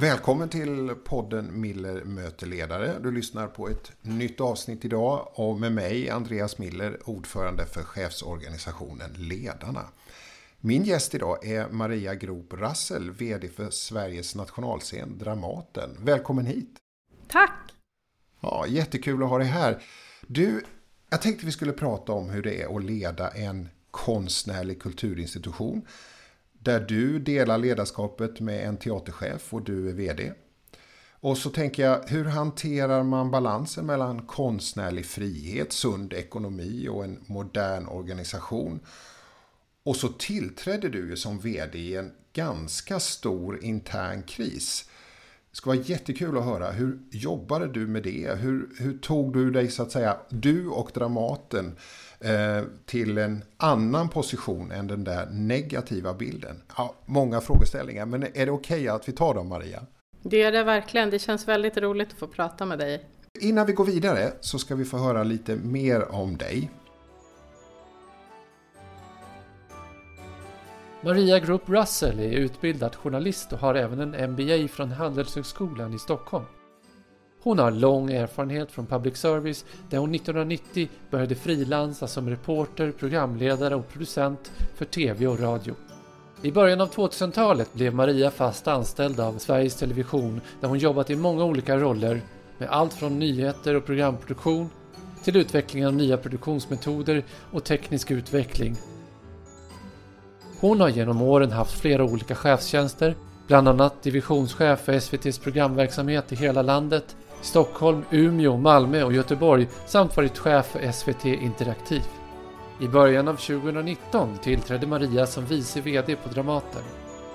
Välkommen till podden Miller möter ledare. Du lyssnar på ett nytt avsnitt idag och med mig Andreas Miller, ordförande för chefsorganisationen Ledarna. Min gäst idag är Maria Grop Rassel, VD för Sveriges nationalscen Dramaten. Välkommen hit! Tack! Ja, jättekul att ha dig här. Du, jag tänkte vi skulle prata om hur det är att leda en konstnärlig kulturinstitution där du delar ledarskapet med en teaterchef och du är VD. Och så tänker jag, hur hanterar man balansen mellan konstnärlig frihet, sund ekonomi och en modern organisation? Och så tillträdde du ju som VD i en ganska stor intern kris. Det ska vara jättekul att höra, hur jobbade du med det? Hur, hur tog du dig, så att säga, du och Dramaten Eh, till en annan position än den där negativa bilden? Ja, många frågeställningar, men är det okej okay att vi tar dem Maria? Det är det verkligen. Det känns väldigt roligt att få prata med dig. Innan vi går vidare så ska vi få höra lite mer om dig. Maria Group Russell är utbildad journalist och har även en MBA från Handelshögskolan i Stockholm. Hon har lång erfarenhet från public service där hon 1990 började frilansa som reporter, programledare och producent för TV och radio. I början av 2000-talet blev Maria fast anställd av Sveriges Television där hon jobbat i många olika roller med allt från nyheter och programproduktion till utvecklingen av nya produktionsmetoder och teknisk utveckling. Hon har genom åren haft flera olika chefstjänster, bland annat divisionschef för SVTs programverksamhet i hela landet Stockholm, Umeå, Malmö och Göteborg samt varit chef för SVT Interaktiv. I början av 2019 tillträdde Maria som vice VD på Dramaten.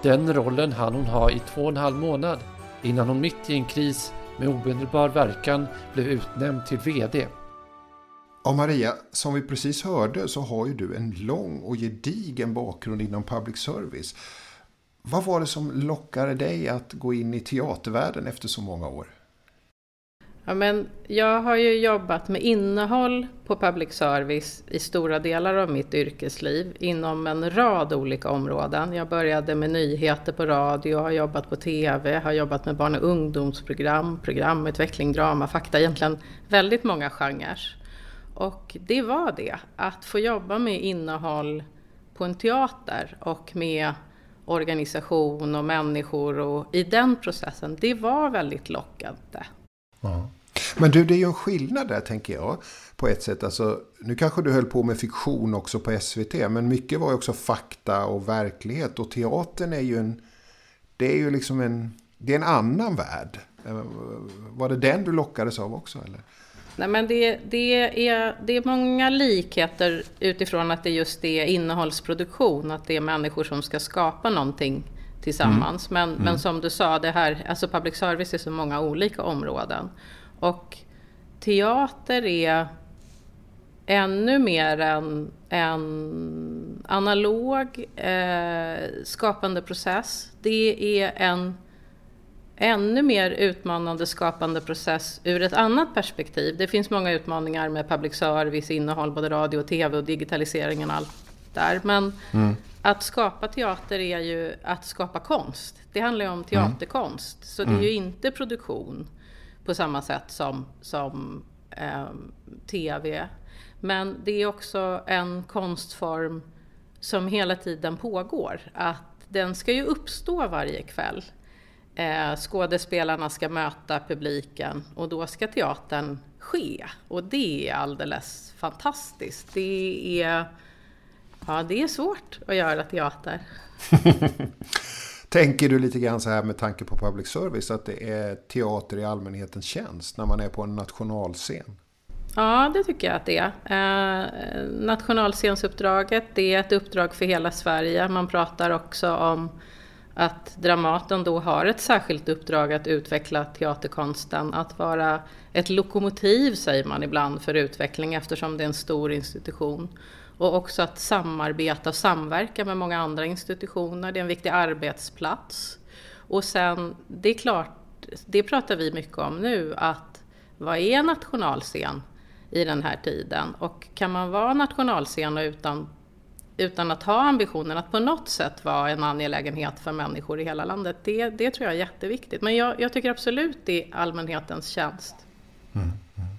Den rollen hann hon ha i två och en halv månad innan hon mitt i en kris med omedelbar verkan blev utnämnd till VD. Ja, Maria, som vi precis hörde så har ju du en lång och gedigen bakgrund inom public service. Vad var det som lockade dig att gå in i teatervärlden efter så många år? Ja, men jag har ju jobbat med innehåll på public service i stora delar av mitt yrkesliv inom en rad olika områden. Jag började med nyheter på radio, har jobbat på TV, har jobbat med barn och ungdomsprogram, programutveckling, drama, fakta, egentligen väldigt många genrer. Och det var det, att få jobba med innehåll på en teater och med organisation och människor och i den processen, det var väldigt lockande. Ja. Men du, det är ju en skillnad där tänker jag. På ett sätt, alltså, nu kanske du höll på med fiktion också på SVT. Men mycket var ju också fakta och verklighet. Och teatern är ju en... Det är ju liksom en... Det är en annan värld. Eh, var det den du lockades av också eller? Nej, men det, det, är, det är många likheter utifrån att det just är innehållsproduktion, att det är människor som ska skapa någonting tillsammans. Mm. Men, mm. men som du sa, det här, alltså public service är så många olika områden. Och teater är ännu mer en, en analog eh, skapande process. Det är en ännu mer utmanande skapande process ur ett annat perspektiv. Det finns många utmaningar med public service, innehåll, både radio och tv och digitaliseringen och allt där. Men mm. att skapa teater är ju att skapa konst. Det handlar ju om teaterkonst. Mm. Så det är ju mm. inte produktion på samma sätt som, som eh, TV. Men det är också en konstform som hela tiden pågår. Att den ska ju uppstå varje kväll. Eh, skådespelarna ska möta publiken och då ska teatern ske. Och det är alldeles fantastiskt. Det är, ja, det är svårt att göra teater. Tänker du lite grann så här med tanke på public service att det är teater i allmänhetens tjänst när man är på en nationalscen? Ja, det tycker jag att det är. Eh, nationalscensuppdraget, det är ett uppdrag för hela Sverige. Man pratar också om att Dramaten då har ett särskilt uppdrag att utveckla teaterkonsten, att vara ett lokomotiv säger man ibland för utveckling eftersom det är en stor institution. Och också att samarbeta och samverka med många andra institutioner. Det är en viktig arbetsplats. Och sen, det är klart, det pratar vi mycket om nu, att vad är nationalscen i den här tiden? Och kan man vara nationalscen och utan utan att ha ambitionen att på något sätt vara en angelägenhet för människor i hela landet. Det, det tror jag är jätteviktigt. Men jag, jag tycker absolut det är allmänhetens tjänst. Mm, mm.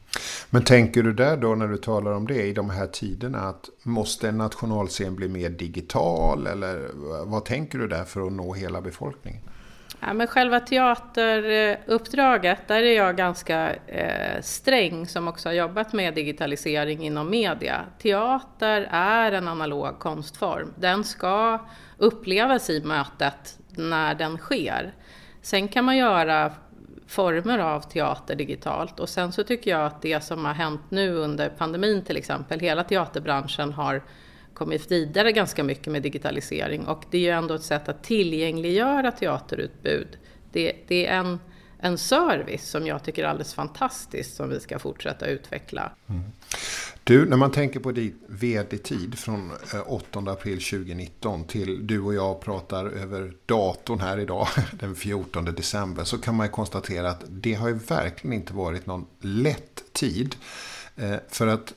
Men tänker du där då när du talar om det i de här tiderna att måste en nationalscen bli mer digital eller vad tänker du där för att nå hela befolkningen? Ja, men själva teateruppdraget, där är jag ganska eh, sträng som också har jobbat med digitalisering inom media. Teater är en analog konstform. Den ska upplevas i mötet när den sker. Sen kan man göra former av teater digitalt och sen så tycker jag att det som har hänt nu under pandemin till exempel, hela teaterbranschen har kommit vidare ganska mycket med digitalisering och det är ju ändå ett sätt att tillgängliggöra teaterutbud. Det, det är en, en service som jag tycker är alldeles fantastisk som vi ska fortsätta utveckla. Mm. Du, när man tänker på din vd-tid från eh, 8 april 2019 till du och jag pratar över datorn här idag den 14 december så kan man ju konstatera att det har ju verkligen inte varit någon lätt tid. Eh, för att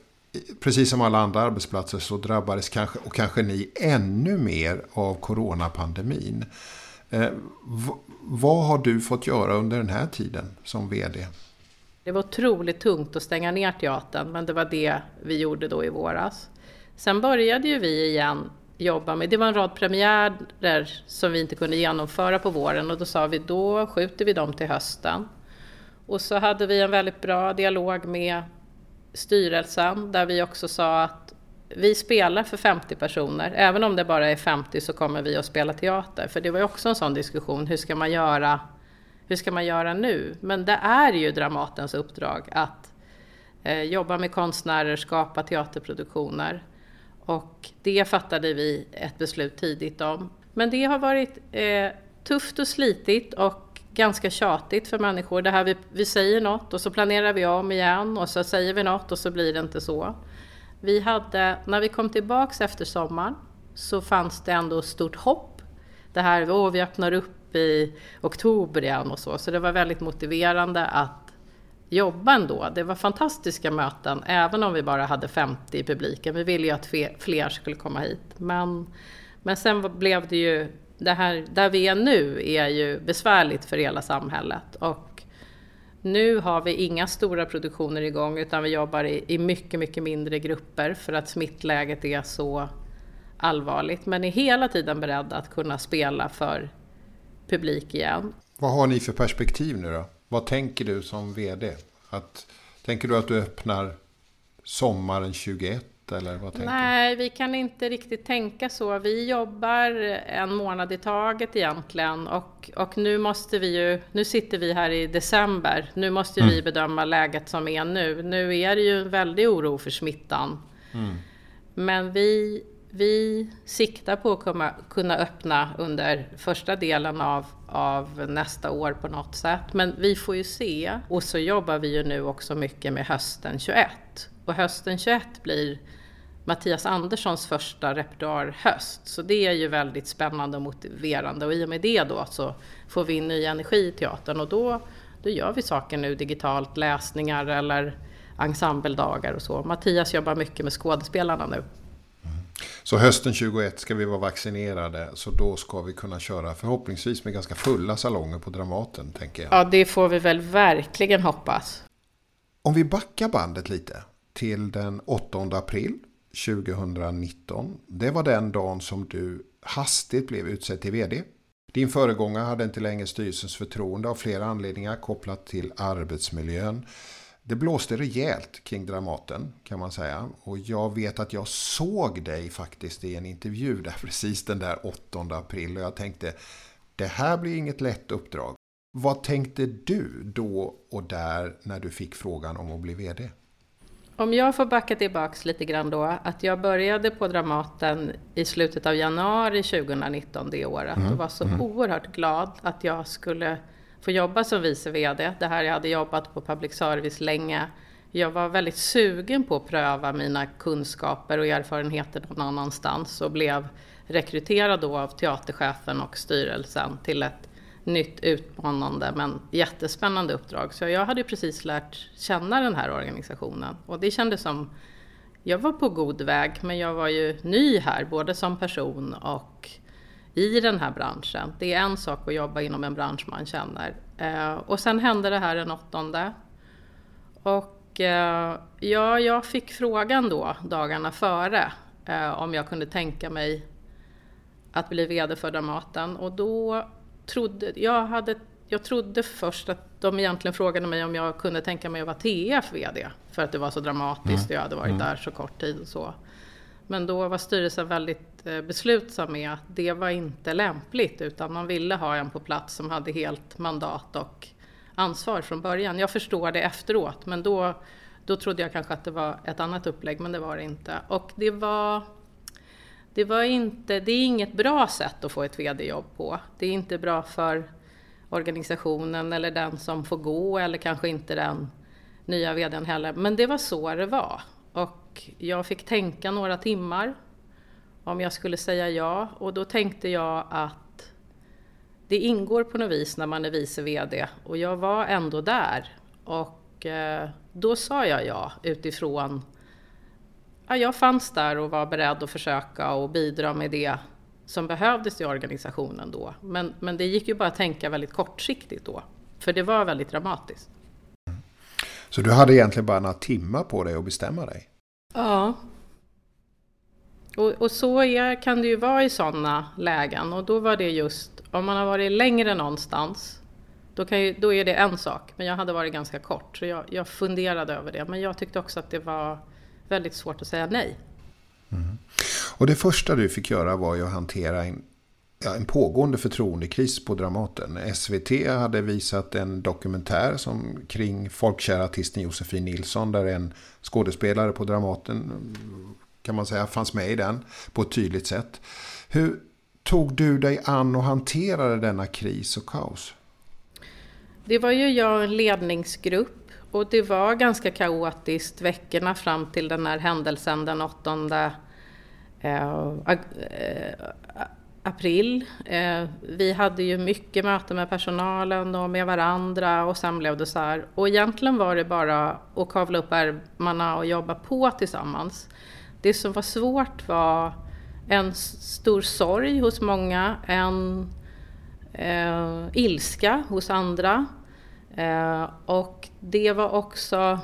precis som alla andra arbetsplatser så drabbades kanske, och kanske ni ännu mer av coronapandemin. Eh, vad har du fått göra under den här tiden som VD? Det var otroligt tungt att stänga ner teatern, men det var det vi gjorde då i våras. Sen började ju vi igen jobba med, det var en rad premiärer som vi inte kunde genomföra på våren och då sa vi då skjuter vi dem till hösten. Och så hade vi en väldigt bra dialog med styrelsen där vi också sa att vi spelar för 50 personer. Även om det bara är 50 så kommer vi att spela teater. För det var ju också en sån diskussion. Hur ska man göra, hur ska man göra nu? Men det är ju Dramatens uppdrag att eh, jobba med konstnärer, skapa teaterproduktioner. Och det fattade vi ett beslut tidigt om. Men det har varit eh, tufft och slitigt och ganska tjatigt för människor. Det här vi, vi säger något och så planerar vi om igen och så säger vi något och så blir det inte så. Vi hade, när vi kom tillbaks efter sommaren så fanns det ändå stort hopp. Det här, åh, vi öppnar upp i oktober igen och så. Så det var väldigt motiverande att jobba ändå. Det var fantastiska möten, även om vi bara hade 50 i publiken. Vi ville ju att fler skulle komma hit. Men, men sen blev det ju det här, där vi är nu är ju besvärligt för hela samhället. Och nu har vi inga stora produktioner igång utan vi jobbar i, i mycket, mycket mindre grupper för att smittläget är så allvarligt. Men är hela tiden beredda att kunna spela för publik igen. Vad har ni för perspektiv nu då? Vad tänker du som VD? Att, tänker du att du öppnar sommaren 21 eller vad tänker Nej, vi kan inte riktigt tänka så. Vi jobbar en månad i taget egentligen och, och nu måste vi ju, nu sitter vi här i december, nu måste mm. vi bedöma läget som är nu. Nu är det ju en väldig oro för smittan. Mm. Men vi, vi siktar på att kunna, kunna öppna under första delen av, av nästa år på något sätt. Men vi får ju se. Och så jobbar vi ju nu också mycket med hösten 21. Och hösten 21 blir Mattias Anderssons första repertoarhöst. Så det är ju väldigt spännande och motiverande och i och med det då så får vi in ny energi i teatern och då, då gör vi saker nu digitalt, läsningar eller ensembledagar och så. Mattias jobbar mycket med skådespelarna nu. Så hösten 21 ska vi vara vaccinerade så då ska vi kunna köra förhoppningsvis med ganska fulla salonger på Dramaten tänker jag. Ja, det får vi väl verkligen hoppas. Om vi backar bandet lite till den 8 april 2019. Det var den dagen som du hastigt blev utsedd till vd. Din föregångare hade inte längre styrelsens förtroende av flera anledningar kopplat till arbetsmiljön. Det blåste rejält kring Dramaten kan man säga. Och jag vet att jag såg dig faktiskt i en intervju där precis den där 8 april. Och jag tänkte det här blir inget lätt uppdrag. Vad tänkte du då och där när du fick frågan om att bli vd? Om jag får backa tillbaks lite grann då, att jag började på Dramaten i slutet av januari 2019 det året mm. och var så mm. oerhört glad att jag skulle få jobba som vice VD. Det här jag hade jobbat på public service länge. Jag var väldigt sugen på att pröva mina kunskaper och erfarenheter någon annanstans och blev rekryterad då av teaterchefen och styrelsen till ett nytt, utmanande men jättespännande uppdrag. Så jag hade precis lärt känna den här organisationen och det kändes som jag var på god väg, men jag var ju ny här, både som person och i den här branschen. Det är en sak att jobba inom en bransch man känner. Eh, och sen hände det här den åttonde. Och eh, ja, jag fick frågan då dagarna före eh, om jag kunde tänka mig att bli VD för Dramaten. Och då trodde jag, hade, jag trodde först att de egentligen frågade mig om jag kunde tänka mig att vara TF VD. För att det var så dramatiskt och jag hade varit mm. där så kort tid och så. Men då var styrelsen väldigt eh, beslutsam med att det var inte lämpligt utan man ville ha en på plats som hade helt mandat och ansvar från början. Jag förstår det efteråt men då, då trodde jag kanske att det var ett annat upplägg men det var det inte. Och det var, det var inte, det är inget bra sätt att få ett VD-jobb på. Det är inte bra för organisationen eller den som får gå eller kanske inte den nya VDn heller. Men det var så det var. Och jag fick tänka några timmar om jag skulle säga ja och då tänkte jag att det ingår på något vis när man är vice VD och jag var ändå där och eh, då sa jag ja utifrån ja, jag fanns där och var beredd att försöka och bidra med det som behövdes i organisationen då. Men, men det gick ju bara att tänka väldigt kortsiktigt då, för det var väldigt dramatiskt. Så du hade egentligen bara några timmar på dig att bestämma dig? Ja. Och, och så är, kan det ju vara i sådana lägen. Och då var det just, om man har varit längre någonstans, då, kan ju, då är det en sak. Men jag hade varit ganska kort, så jag, jag funderade över det. Men jag tyckte också att det var väldigt svårt att säga nej. Mm. Och det första du fick göra var ju att hantera en ja, en pågående förtroendekris på Dramaten. SVT hade visat en dokumentär som, kring folkkära artisten Josefin Nilsson där en skådespelare på Dramaten kan man säga fanns med i den på ett tydligt sätt. Hur tog du dig an och hanterade denna kris och kaos? Det var ju jag och en ledningsgrupp och det var ganska kaotiskt veckorna fram till den här händelsen den 8 eh, eh, april. Eh, vi hade ju mycket möten med personalen och med varandra och sen blev det såhär. Och egentligen var det bara att kavla upp ärmarna och jobba på tillsammans. Det som var svårt var en stor sorg hos många, en eh, ilska hos andra. Eh, och det var också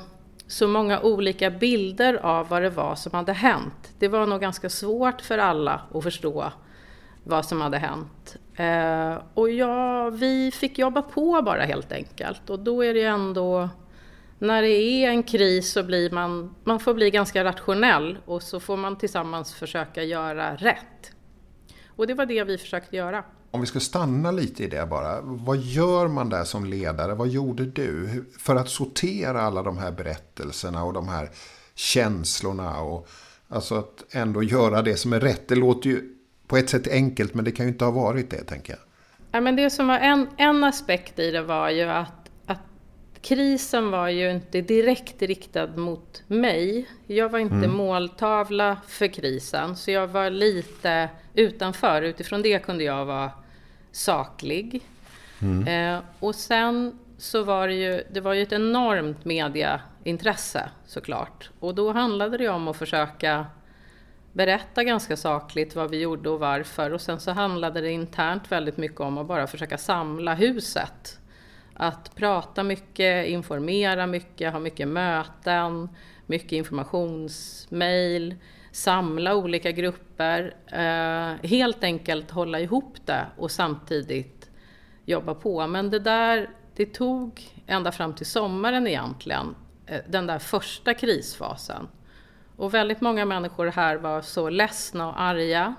så många olika bilder av vad det var som hade hänt. Det var nog ganska svårt för alla att förstå vad som hade hänt. Eh, och ja, vi fick jobba på bara helt enkelt. Och då är det ändå, när det är en kris så blir man, man får bli ganska rationell och så får man tillsammans försöka göra rätt. Och det var det vi försökte göra. Om vi ska stanna lite i det bara. Vad gör man där som ledare? Vad gjorde du för att sortera alla de här berättelserna och de här känslorna? Och, alltså att ändå göra det som är rätt. Det låter ju på ett sätt enkelt, men det kan ju inte ha varit det, tänker jag. Ja, men det som var en, en aspekt i det var ju att, att krisen var ju inte direkt riktad mot mig. Jag var inte mm. måltavla för krisen, så jag var lite utanför. Utifrån det kunde jag vara saklig. Mm. Eh, och sen så var det ju, det var ju ett enormt mediaintresse såklart. Och då handlade det om att försöka berätta ganska sakligt vad vi gjorde och varför. Och sen så handlade det internt väldigt mycket om att bara försöka samla huset. Att prata mycket, informera mycket, ha mycket möten, mycket informationsmail, samla olika grupper. Eh, helt enkelt hålla ihop det och samtidigt jobba på. Men det där, det tog ända fram till sommaren egentligen, eh, den där första krisfasen. Och väldigt många människor här var så ledsna och arga.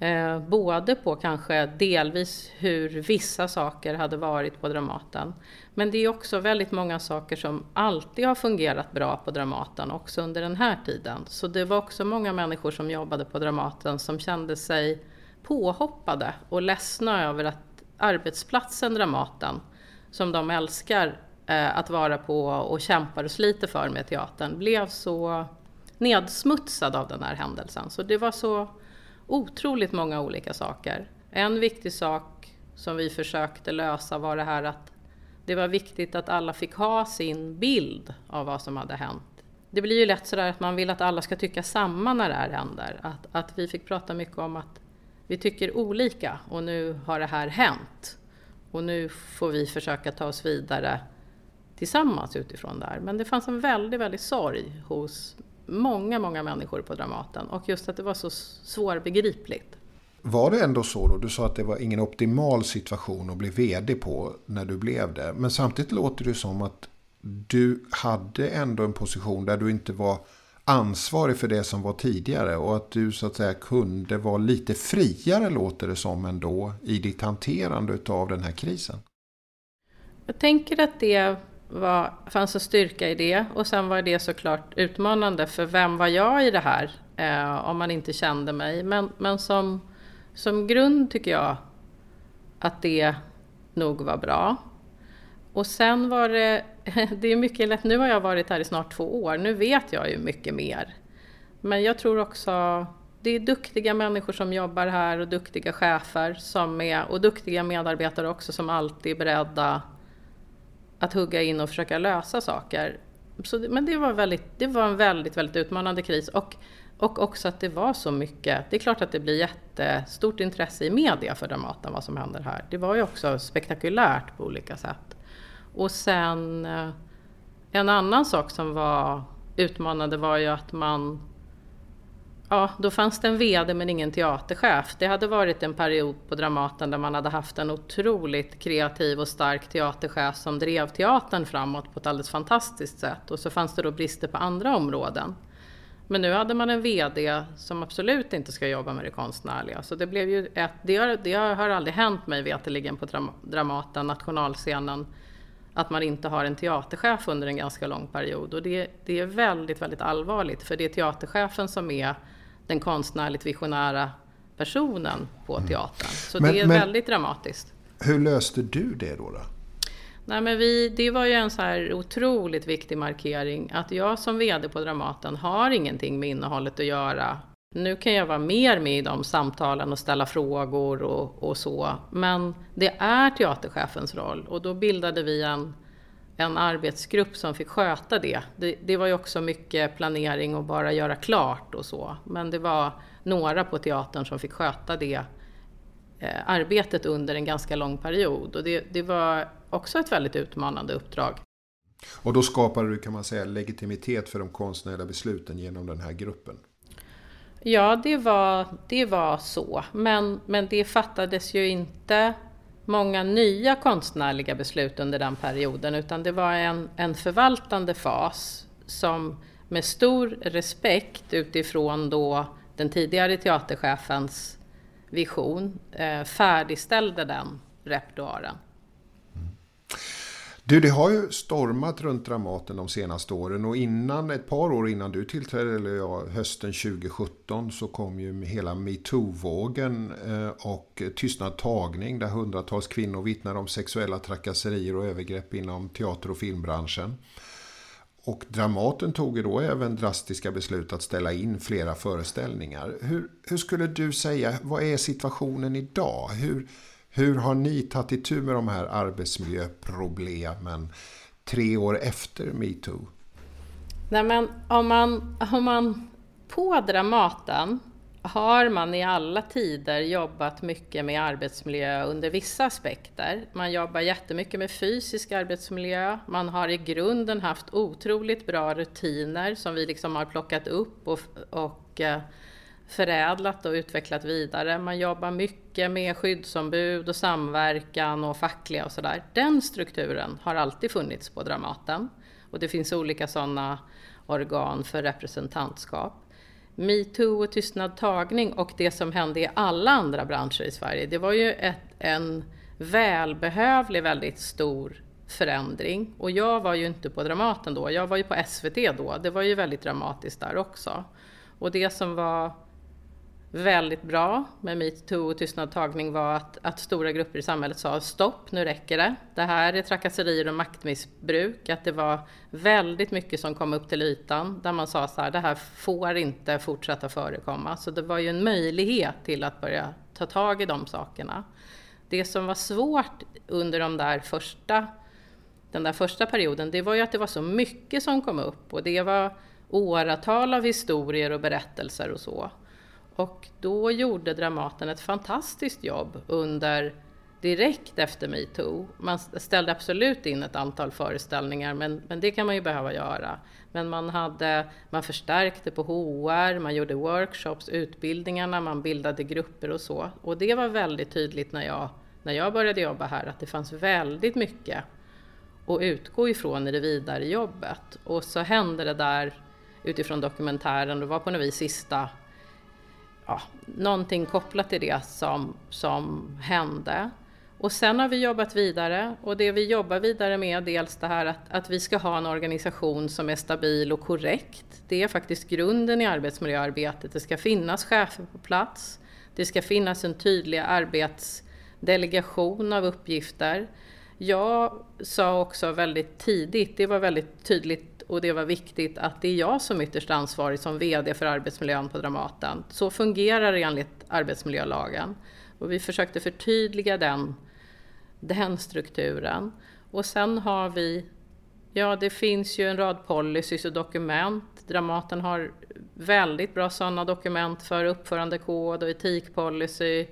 Eh, både på kanske delvis hur vissa saker hade varit på Dramaten. Men det är också väldigt många saker som alltid har fungerat bra på Dramaten, också under den här tiden. Så det var också många människor som jobbade på Dramaten som kände sig påhoppade och ledsna över att arbetsplatsen Dramaten, som de älskar eh, att vara på och kämpar och sliter för med teatern, blev så nedsmutsad av den här händelsen. Så det var så otroligt många olika saker. En viktig sak som vi försökte lösa var det här att det var viktigt att alla fick ha sin bild av vad som hade hänt. det blir ju lätt sådär att man vill att alla ska tycka samma när det här händer. Att, att vi fick prata mycket om att vi tycker olika och nu har det här hänt. Och nu får vi försöka ta oss vidare tillsammans utifrån det här. Men det fanns en väldigt, väldigt sorg hos många, många människor på Dramaten och just att det var så svårbegripligt. Var det ändå så då? Du sa att det var ingen optimal situation att bli vd på när du blev det. Men samtidigt låter det som att du hade ändå en position där du inte var ansvarig för det som var tidigare och att du så att säga kunde vara lite friare låter det som ändå i ditt hanterande av den här krisen. Jag tänker att det var, fanns en styrka i det och sen var det såklart utmanande för vem var jag i det här eh, om man inte kände mig. Men, men som, som grund tycker jag att det nog var bra. Och sen var det, det är mycket lätt, nu har jag varit här i snart två år, nu vet jag ju mycket mer. Men jag tror också, det är duktiga människor som jobbar här och duktiga chefer som är, och duktiga medarbetare också som alltid är beredda att hugga in och försöka lösa saker. Så, men det var, väldigt, det var en väldigt, väldigt utmanande kris. Och, och också att det var så mycket. Det är klart att det blir jättestort intresse i media för Dramaten vad som händer här. Det var ju också spektakulärt på olika sätt. Och sen eh, en annan sak som var utmanande var ju att man Ja, då fanns det en VD men ingen teaterchef. Det hade varit en period på Dramaten där man hade haft en otroligt kreativ och stark teaterchef som drev teatern framåt på ett alldeles fantastiskt sätt. Och så fanns det då brister på andra områden. Men nu hade man en VD som absolut inte ska jobba med det konstnärliga. Så det blev ju ett, det har, det har aldrig hänt mig veterligen på Dramaten, nationalscenen, att man inte har en teaterchef under en ganska lång period. Och det, det är väldigt, väldigt allvarligt för det är teaterchefen som är den konstnärligt visionära personen på mm. teatern. Så men, det är men, väldigt dramatiskt. Hur löste du det då? då? Nej, men vi, det var ju en så här otroligt viktig markering att jag som VD på Dramaten har ingenting med innehållet att göra. Nu kan jag vara mer med i de samtalen och ställa frågor och, och så. Men det är teaterchefens roll och då bildade vi en en arbetsgrupp som fick sköta det. det. det. var ju också mycket planering och bara göra klart och så. Men det var några på teatern som fick sköta det eh, arbetet under en ganska lång period. Och det, det, var också ett väldigt utmanande uppdrag. Och då skapade du, kan man säga, legitimitet för de konstnärliga besluten genom den här gruppen? Ja, det var, det var så. Men, men det fattades ju inte många nya konstnärliga beslut under den perioden utan det var en, en förvaltande fas som med stor respekt utifrån då den tidigare teaterchefens vision eh, färdigställde den repertoaren. Mm. Du, det har ju stormat runt Dramaten de senaste åren och innan, ett par år innan du tillträdde, eller ja, hösten 2017, så kom ju hela metoo-vågen eh, och Tystnad tagning där hundratals kvinnor vittnar om sexuella trakasserier och övergrepp inom teater och filmbranschen. Och Dramaten tog ju då även drastiska beslut att ställa in flera föreställningar. Hur, hur skulle du säga, vad är situationen idag? Hur, hur har ni tagit itu med de här arbetsmiljöproblemen tre år efter metoo? Nej, men om man, om man på Dramaten har man i alla tider jobbat mycket med arbetsmiljö under vissa aspekter. Man jobbar jättemycket med fysisk arbetsmiljö. Man har i grunden haft otroligt bra rutiner som vi liksom har plockat upp och, och eh, förädlat och utvecklat vidare. Man jobbar mycket med skyddsombud och samverkan och fackliga och sådär. Den strukturen har alltid funnits på Dramaten och det finns olika sådana organ för representantskap. Metoo och tystnad tagning och det som hände i alla andra branscher i Sverige, det var ju ett, en välbehövlig, väldigt stor förändring. Och jag var ju inte på Dramaten då, jag var ju på SVT då. Det var ju väldigt dramatiskt där också. Och det som var väldigt bra med metoo och tystnadtagning var att, att stora grupper i samhället sa stopp, nu räcker det. Det här är trakasserier och maktmissbruk. Att det var väldigt mycket som kom upp till ytan där man sa så här, det här får inte fortsätta förekomma. Så det var ju en möjlighet till att börja ta tag i de sakerna. Det som var svårt under de där första, den där första perioden, det var ju att det var så mycket som kom upp och det var åratal av historier och berättelser och så. Och då gjorde Dramaten ett fantastiskt jobb under direkt efter metoo. Man ställde absolut in ett antal föreställningar, men, men det kan man ju behöva göra. Men man, hade, man förstärkte på HR, man gjorde workshops, utbildningarna, man bildade grupper och så. Och det var väldigt tydligt när jag, när jag började jobba här, att det fanns väldigt mycket att utgå ifrån i det vidare jobbet. Och så hände det där utifrån dokumentären, det var på något vis sista ja, någonting kopplat till det som, som hände. Och sen har vi jobbat vidare och det vi jobbar vidare med är dels det här att, att vi ska ha en organisation som är stabil och korrekt. Det är faktiskt grunden i arbetsmiljöarbetet. Det ska finnas chefer på plats. Det ska finnas en tydlig arbetsdelegation av uppgifter. Jag sa också väldigt tidigt, det var väldigt tydligt och det var viktigt att det är jag som ytterst ansvarig som VD för arbetsmiljön på Dramaten. Så fungerar det enligt arbetsmiljölagen. Och vi försökte förtydliga den, den strukturen. Och sen har vi, ja det finns ju en rad policies och dokument. Dramaten har väldigt bra sådana dokument för uppförandekod och etikpolicy.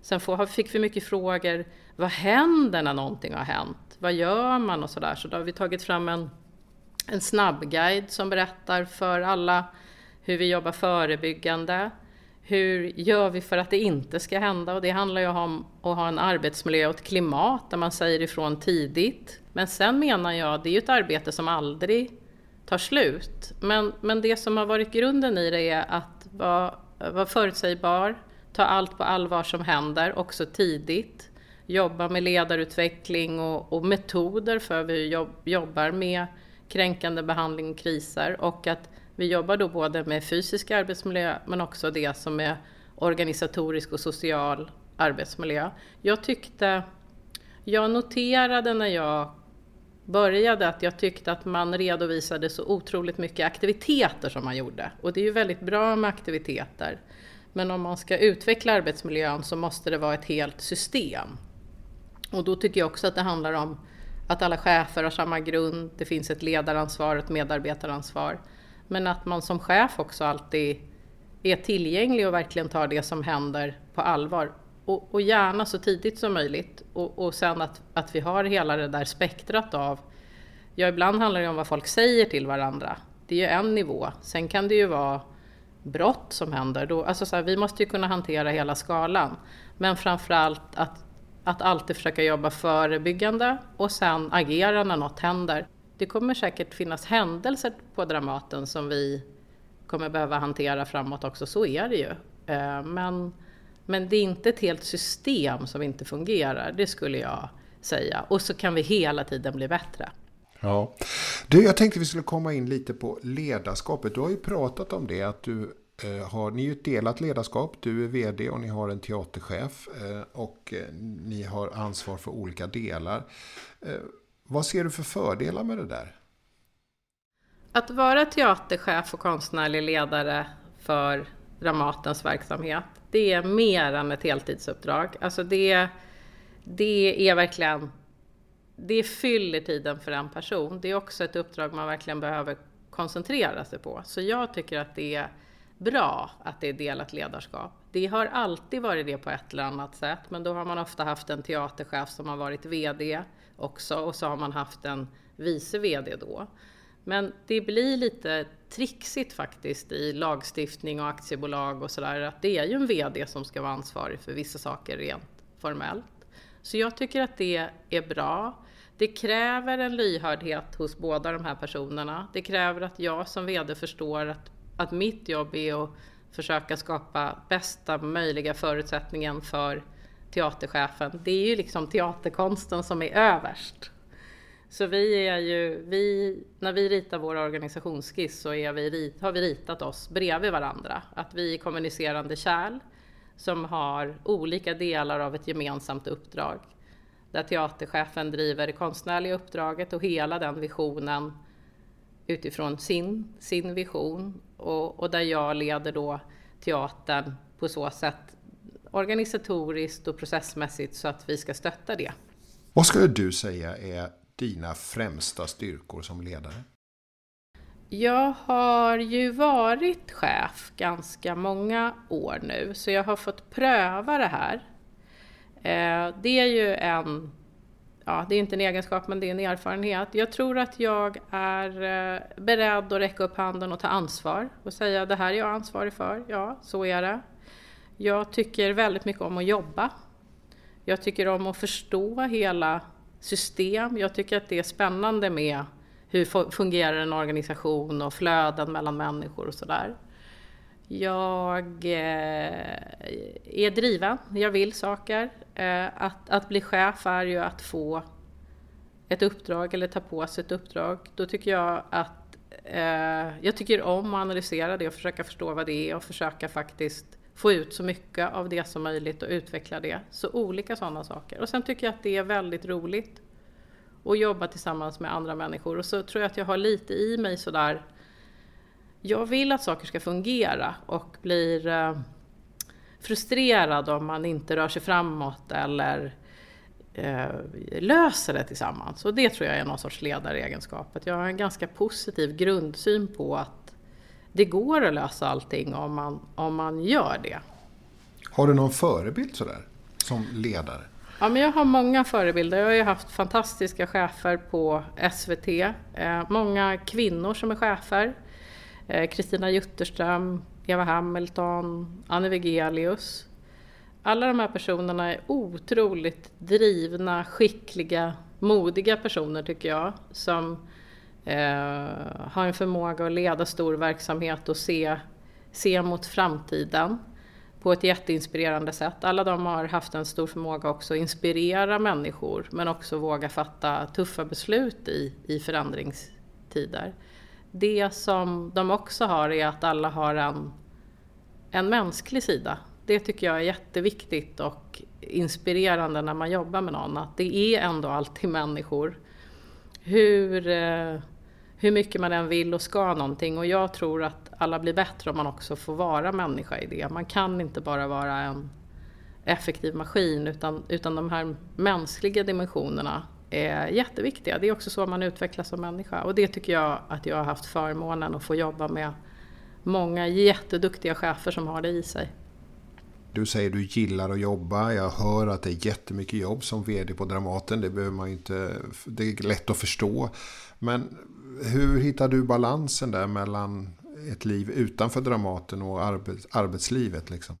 Sen får, fick vi mycket frågor, vad händer när någonting har hänt? Vad gör man och sådär? Så då har vi tagit fram en, en snabbguide som berättar för alla hur vi jobbar förebyggande. Hur gör vi för att det inte ska hända? Och det handlar ju om att ha en arbetsmiljö och ett klimat där man säger ifrån tidigt. Men sen menar jag, det är ju ett arbete som aldrig tar slut. Men, men det som har varit grunden i det är att vara, vara förutsägbar, ta allt på allvar som händer, också tidigt. Jobba med ledarutveckling och, och metoder för hur vi jobb, jobbar med kränkande behandling och kriser och att vi jobbar då både med fysisk arbetsmiljö men också det som är organisatorisk och social arbetsmiljö. Jag tyckte, jag noterade när jag började att jag tyckte att man redovisade så otroligt mycket aktiviteter som man gjorde. Och det är ju väldigt bra med aktiviteter. Men om man ska utveckla arbetsmiljön så måste det vara ett helt system. Och då tycker jag också att det handlar om att alla chefer har samma grund, det finns ett ledaransvar och ett medarbetaransvar. Men att man som chef också alltid är tillgänglig och verkligen tar det som händer på allvar. Och, och gärna så tidigt som möjligt. Och, och sen att, att vi har hela det där spektrat av, ja ibland handlar det om vad folk säger till varandra. Det är ju en nivå. Sen kan det ju vara brott som händer. Då, alltså så här, vi måste ju kunna hantera hela skalan. Men framförallt att, att alltid försöka jobba förebyggande och sen agera när något händer. Det kommer säkert finnas händelser på Dramaten som vi kommer behöva hantera framåt också, så är det ju. Eh, men, men det är inte ett helt system som inte fungerar, det skulle jag säga. Och så kan vi hela tiden bli bättre. Ja. Du, jag tänkte vi skulle komma in lite på ledarskapet. Du har ju pratat om det, att du Eh, har, ni ju ett delat ledarskap. Du är vd och ni har en teaterchef eh, och eh, ni har ansvar för olika delar. Vad ser du för fördelar med det där? Att vara teaterchef och konstnärlig ledare för Dramatens verksamhet, det är mer än ett heltidsuppdrag. Alltså det, det är verkligen, det fyller tiden för en person. Det är också ett uppdrag man verkligen behöver koncentrera sig på. Så jag tycker att det är bra att det är delat ledarskap. Det har alltid varit det på ett eller annat sätt, men då har man ofta haft en teaterchef som har varit VD också och så har man haft en vice VD då. Men det blir lite trixigt faktiskt i lagstiftning och aktiebolag och sådär att det är ju en VD som ska vara ansvarig för vissa saker rent formellt. Så jag tycker att det är bra. Det kräver en lyhördhet hos båda de här personerna. Det kräver att jag som VD förstår att, att mitt jobb är att försöka skapa bästa möjliga förutsättningen för teaterchefen. Det är ju liksom teaterkonsten som är överst. Så vi är ju, vi, när vi ritar vår organisationsskiss så är vi, har vi ritat oss bredvid varandra. Att vi är kommunicerande kärl som har olika delar av ett gemensamt uppdrag. Där teaterchefen driver det konstnärliga uppdraget och hela den visionen utifrån sin, sin vision och, och där jag leder då teatern på så sätt organisatoriskt och processmässigt så att vi ska stötta det. Vad skulle du säga är dina främsta styrkor som ledare? Jag har ju varit chef ganska många år nu, så jag har fått pröva det här. Eh, det är ju en, ja det är inte en egenskap men det är en erfarenhet. Jag tror att jag är eh, beredd att räcka upp handen och ta ansvar och säga det här är jag ansvarig för, ja så är det. Jag tycker väldigt mycket om att jobba. Jag tycker om att förstå hela system. Jag tycker att det är spännande med hur fungerar en organisation och flöden mellan människor och sådär. Jag eh, är driven, jag vill saker. Eh, att, att bli chef är ju att få ett uppdrag eller ta på sig ett uppdrag. Då tycker jag att eh, jag tycker om att analysera det och försöka förstå vad det är och försöka faktiskt få ut så mycket av det som möjligt och utveckla det. Så olika sådana saker. Och sen tycker jag att det är väldigt roligt att jobba tillsammans med andra människor. Och så tror jag att jag har lite i mig sådär, jag vill att saker ska fungera och blir eh, frustrerad om man inte rör sig framåt eller eh, löser det tillsammans. Och det tror jag är någon sorts ledaregenskap. Att jag har en ganska positiv grundsyn på att det går att lösa allting om man, om man gör det. Har du någon förebild sådär, som ledare? Ja, men jag har många förebilder. Jag har ju haft fantastiska chefer på SVT. Eh, många kvinnor som är chefer. Eh, Kristina Jutterström, Eva Hamilton, Anne Wegelius. Alla de här personerna är otroligt drivna, skickliga, modiga personer tycker jag. Som eh, har en förmåga att leda stor verksamhet och se, se mot framtiden på ett jätteinspirerande sätt. Alla de har haft en stor förmåga också att inspirera människor men också våga fatta tuffa beslut i, i förändringstider. Det som de också har är att alla har en, en mänsklig sida. Det tycker jag är jätteviktigt och inspirerande när man jobbar med någon, att det är ändå alltid människor. Hur, eh, hur mycket man än vill och ska någonting och jag tror att alla blir bättre om man också får vara människa i det. Man kan inte bara vara en effektiv maskin utan, utan de här mänskliga dimensionerna är jätteviktiga. Det är också så man utvecklas som människa och det tycker jag att jag har haft förmånen att få jobba med många jätteduktiga chefer som har det i sig. Du säger du gillar att jobba. Jag hör att det är jättemycket jobb som vd på Dramaten. Det behöver man inte, det är lätt att förstå. Men hur hittar du balansen där mellan ett liv utanför Dramaten och arbets, arbetslivet. Liksom.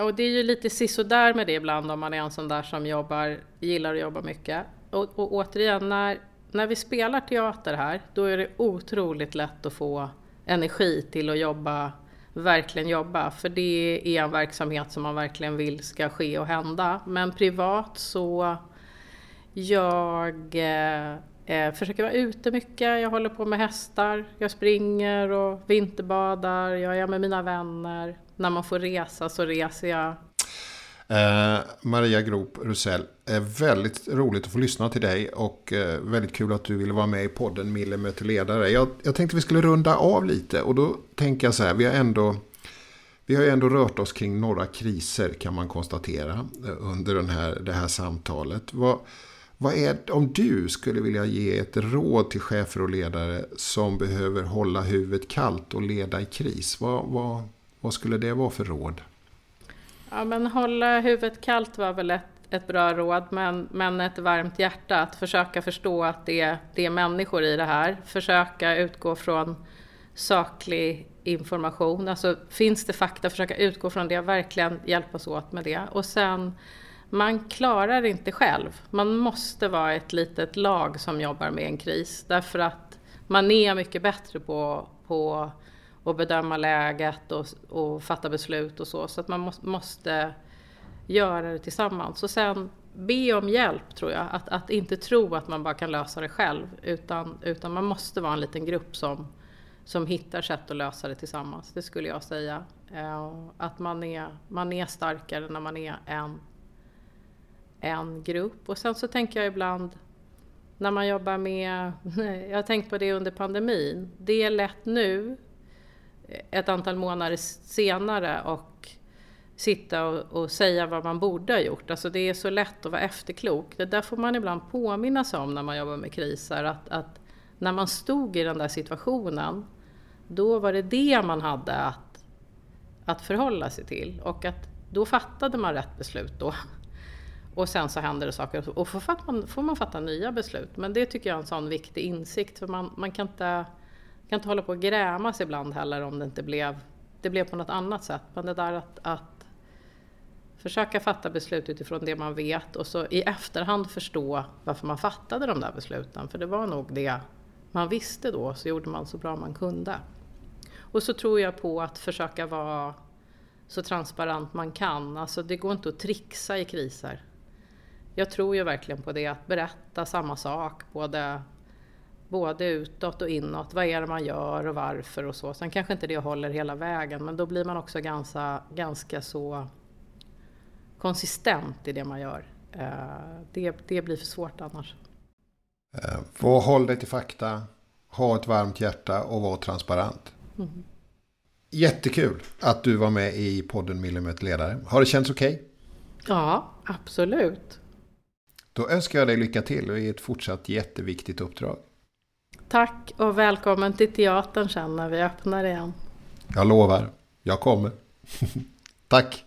Och det är ju lite sisådär med det ibland om man är en sån där som jobbar, gillar att jobba mycket. Och, och återigen, när, när vi spelar teater här, då är det otroligt lätt att få energi till att jobba, verkligen jobba. För det är en verksamhet som man verkligen vill ska ske och hända. Men privat så, jag eh, eh försöker vara ute mycket, jag håller på med hästar, jag springer och vinterbadar, jag är med mina vänner. När man får resa så reser jag. Eh, Maria Grop Rusell, eh, väldigt roligt att få lyssna till dig och eh, väldigt kul att du ville vara med i podden Mille möter ledare. Jag, jag tänkte vi skulle runda av lite och då tänker jag så här, vi har ändå vi har ju ändå rört oss kring några kriser kan man konstatera eh, under den här, det här samtalet. Vad, vad är, om du skulle vilja ge ett råd till chefer och ledare som behöver hålla huvudet kallt och leda i kris, vad, vad, vad skulle det vara för råd? Ja, men hålla huvudet kallt var väl ett, ett bra råd, men, men ett varmt hjärta. Att försöka förstå att det, det är människor i det här. Försöka utgå från saklig information. Alltså finns det fakta, försöka utgå från det, verkligen hjälpas åt med det. Och sen man klarar inte själv. Man måste vara ett litet lag som jobbar med en kris därför att man är mycket bättre på, på och bedöma läget och, och fatta beslut och så. Så att man måste, måste göra det tillsammans. Och sen be om hjälp tror jag. Att, att inte tro att man bara kan lösa det själv utan, utan man måste vara en liten grupp som, som hittar sätt att lösa det tillsammans. Det skulle jag säga. Eh, att man är, man är starkare när man är en en grupp. Och sen så tänker jag ibland när man jobbar med, jag har tänkt på det under pandemin, det är lätt nu ett antal månader senare och sitta och, och, säga vad man borde ha gjort. Alltså det är så lätt att vara efterklok. Det där får man ibland påminna sig om när man jobbar med kriser. Att, att när man stod i den där situationen då var det det man hade att, att förhålla sig till. Och att då fattade man rätt beslut då. Och sen så händer det saker och får man, får man fatta nya beslut. Men det tycker jag är en sån viktig insikt för man, man kan, inte, kan inte hålla på och grämas ibland heller om det inte blev, det blev på något annat sätt. Men det där att, att försöka fatta beslut utifrån det man vet och så i efterhand förstå varför man fattade de där besluten. För det var nog det man visste då, så gjorde man så bra man kunde. Och så tror jag på att försöka vara så transparent man kan. Alltså det går inte att trixa i kriser. Jag tror ju verkligen på det, att berätta samma sak både, både utåt och inåt. Vad är det man gör och varför och så. Sen kanske inte det håller hela vägen men då blir man också ganska, ganska så konsistent i det man gör. Eh, det, det blir för svårt annars. Eh, få håll dig till fakta, ha ett varmt hjärta och var transparent. Mm. Jättekul att du var med i podden Millimeter ledare. Har det känts okej? Okay? Ja, absolut. Då önskar jag dig lycka till i ett fortsatt jätteviktigt uppdrag. Tack och välkommen till teatern sen när vi öppnar igen. Jag lovar, jag kommer. Tack.